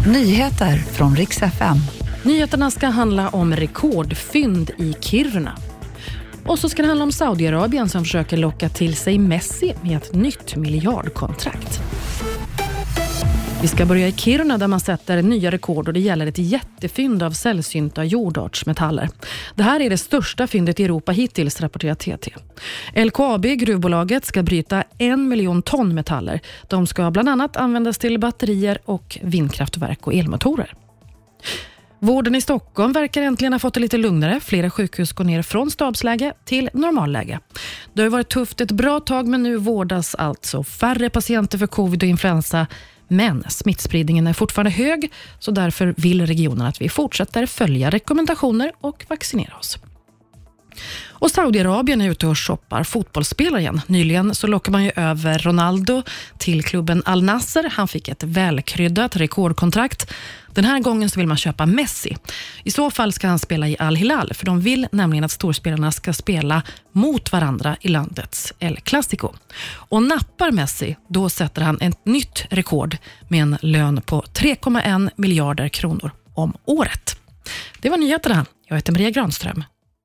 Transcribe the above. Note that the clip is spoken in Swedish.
Nyheter från riks FM. Nyheterna ska handla om rekordfynd i Kiruna. Och så ska det handla om Saudiarabien som försöker locka till sig Messi med ett nytt miljardkontrakt. Vi ska börja i Kiruna där man sätter nya rekord och det gäller ett jättefynd av sällsynta jordartsmetaller. Det här är det största fyndet i Europa hittills, rapporterar TT. LKAB, gruvbolaget, ska bryta en miljon ton metaller. De ska bland annat användas till batterier och vindkraftverk och elmotorer. Vården i Stockholm verkar äntligen ha fått det lite lugnare. Flera sjukhus går ner från stabsläge till normalläge. Det har varit tufft ett bra tag, men nu vårdas alltså färre patienter för covid och influensa. Men smittspridningen är fortfarande hög, så därför vill regionen att vi fortsätter följa rekommendationer och vaccinera oss. Och Saudiarabien är ute och shoppar fotbollsspelare igen. Nyligen så lockade man ju över Ronaldo till klubben Al Nasser. Han fick ett välkryddat rekordkontrakt. Den här gången så vill man köpa Messi. I så fall ska han spela i Al Hilal, för de vill nämligen att storspelarna ska spela mot varandra i landets El Clasico. Och nappar Messi, då sätter han ett nytt rekord med en lön på 3,1 miljarder kronor om året. Det var nyheterna. Jag heter Maria Granström.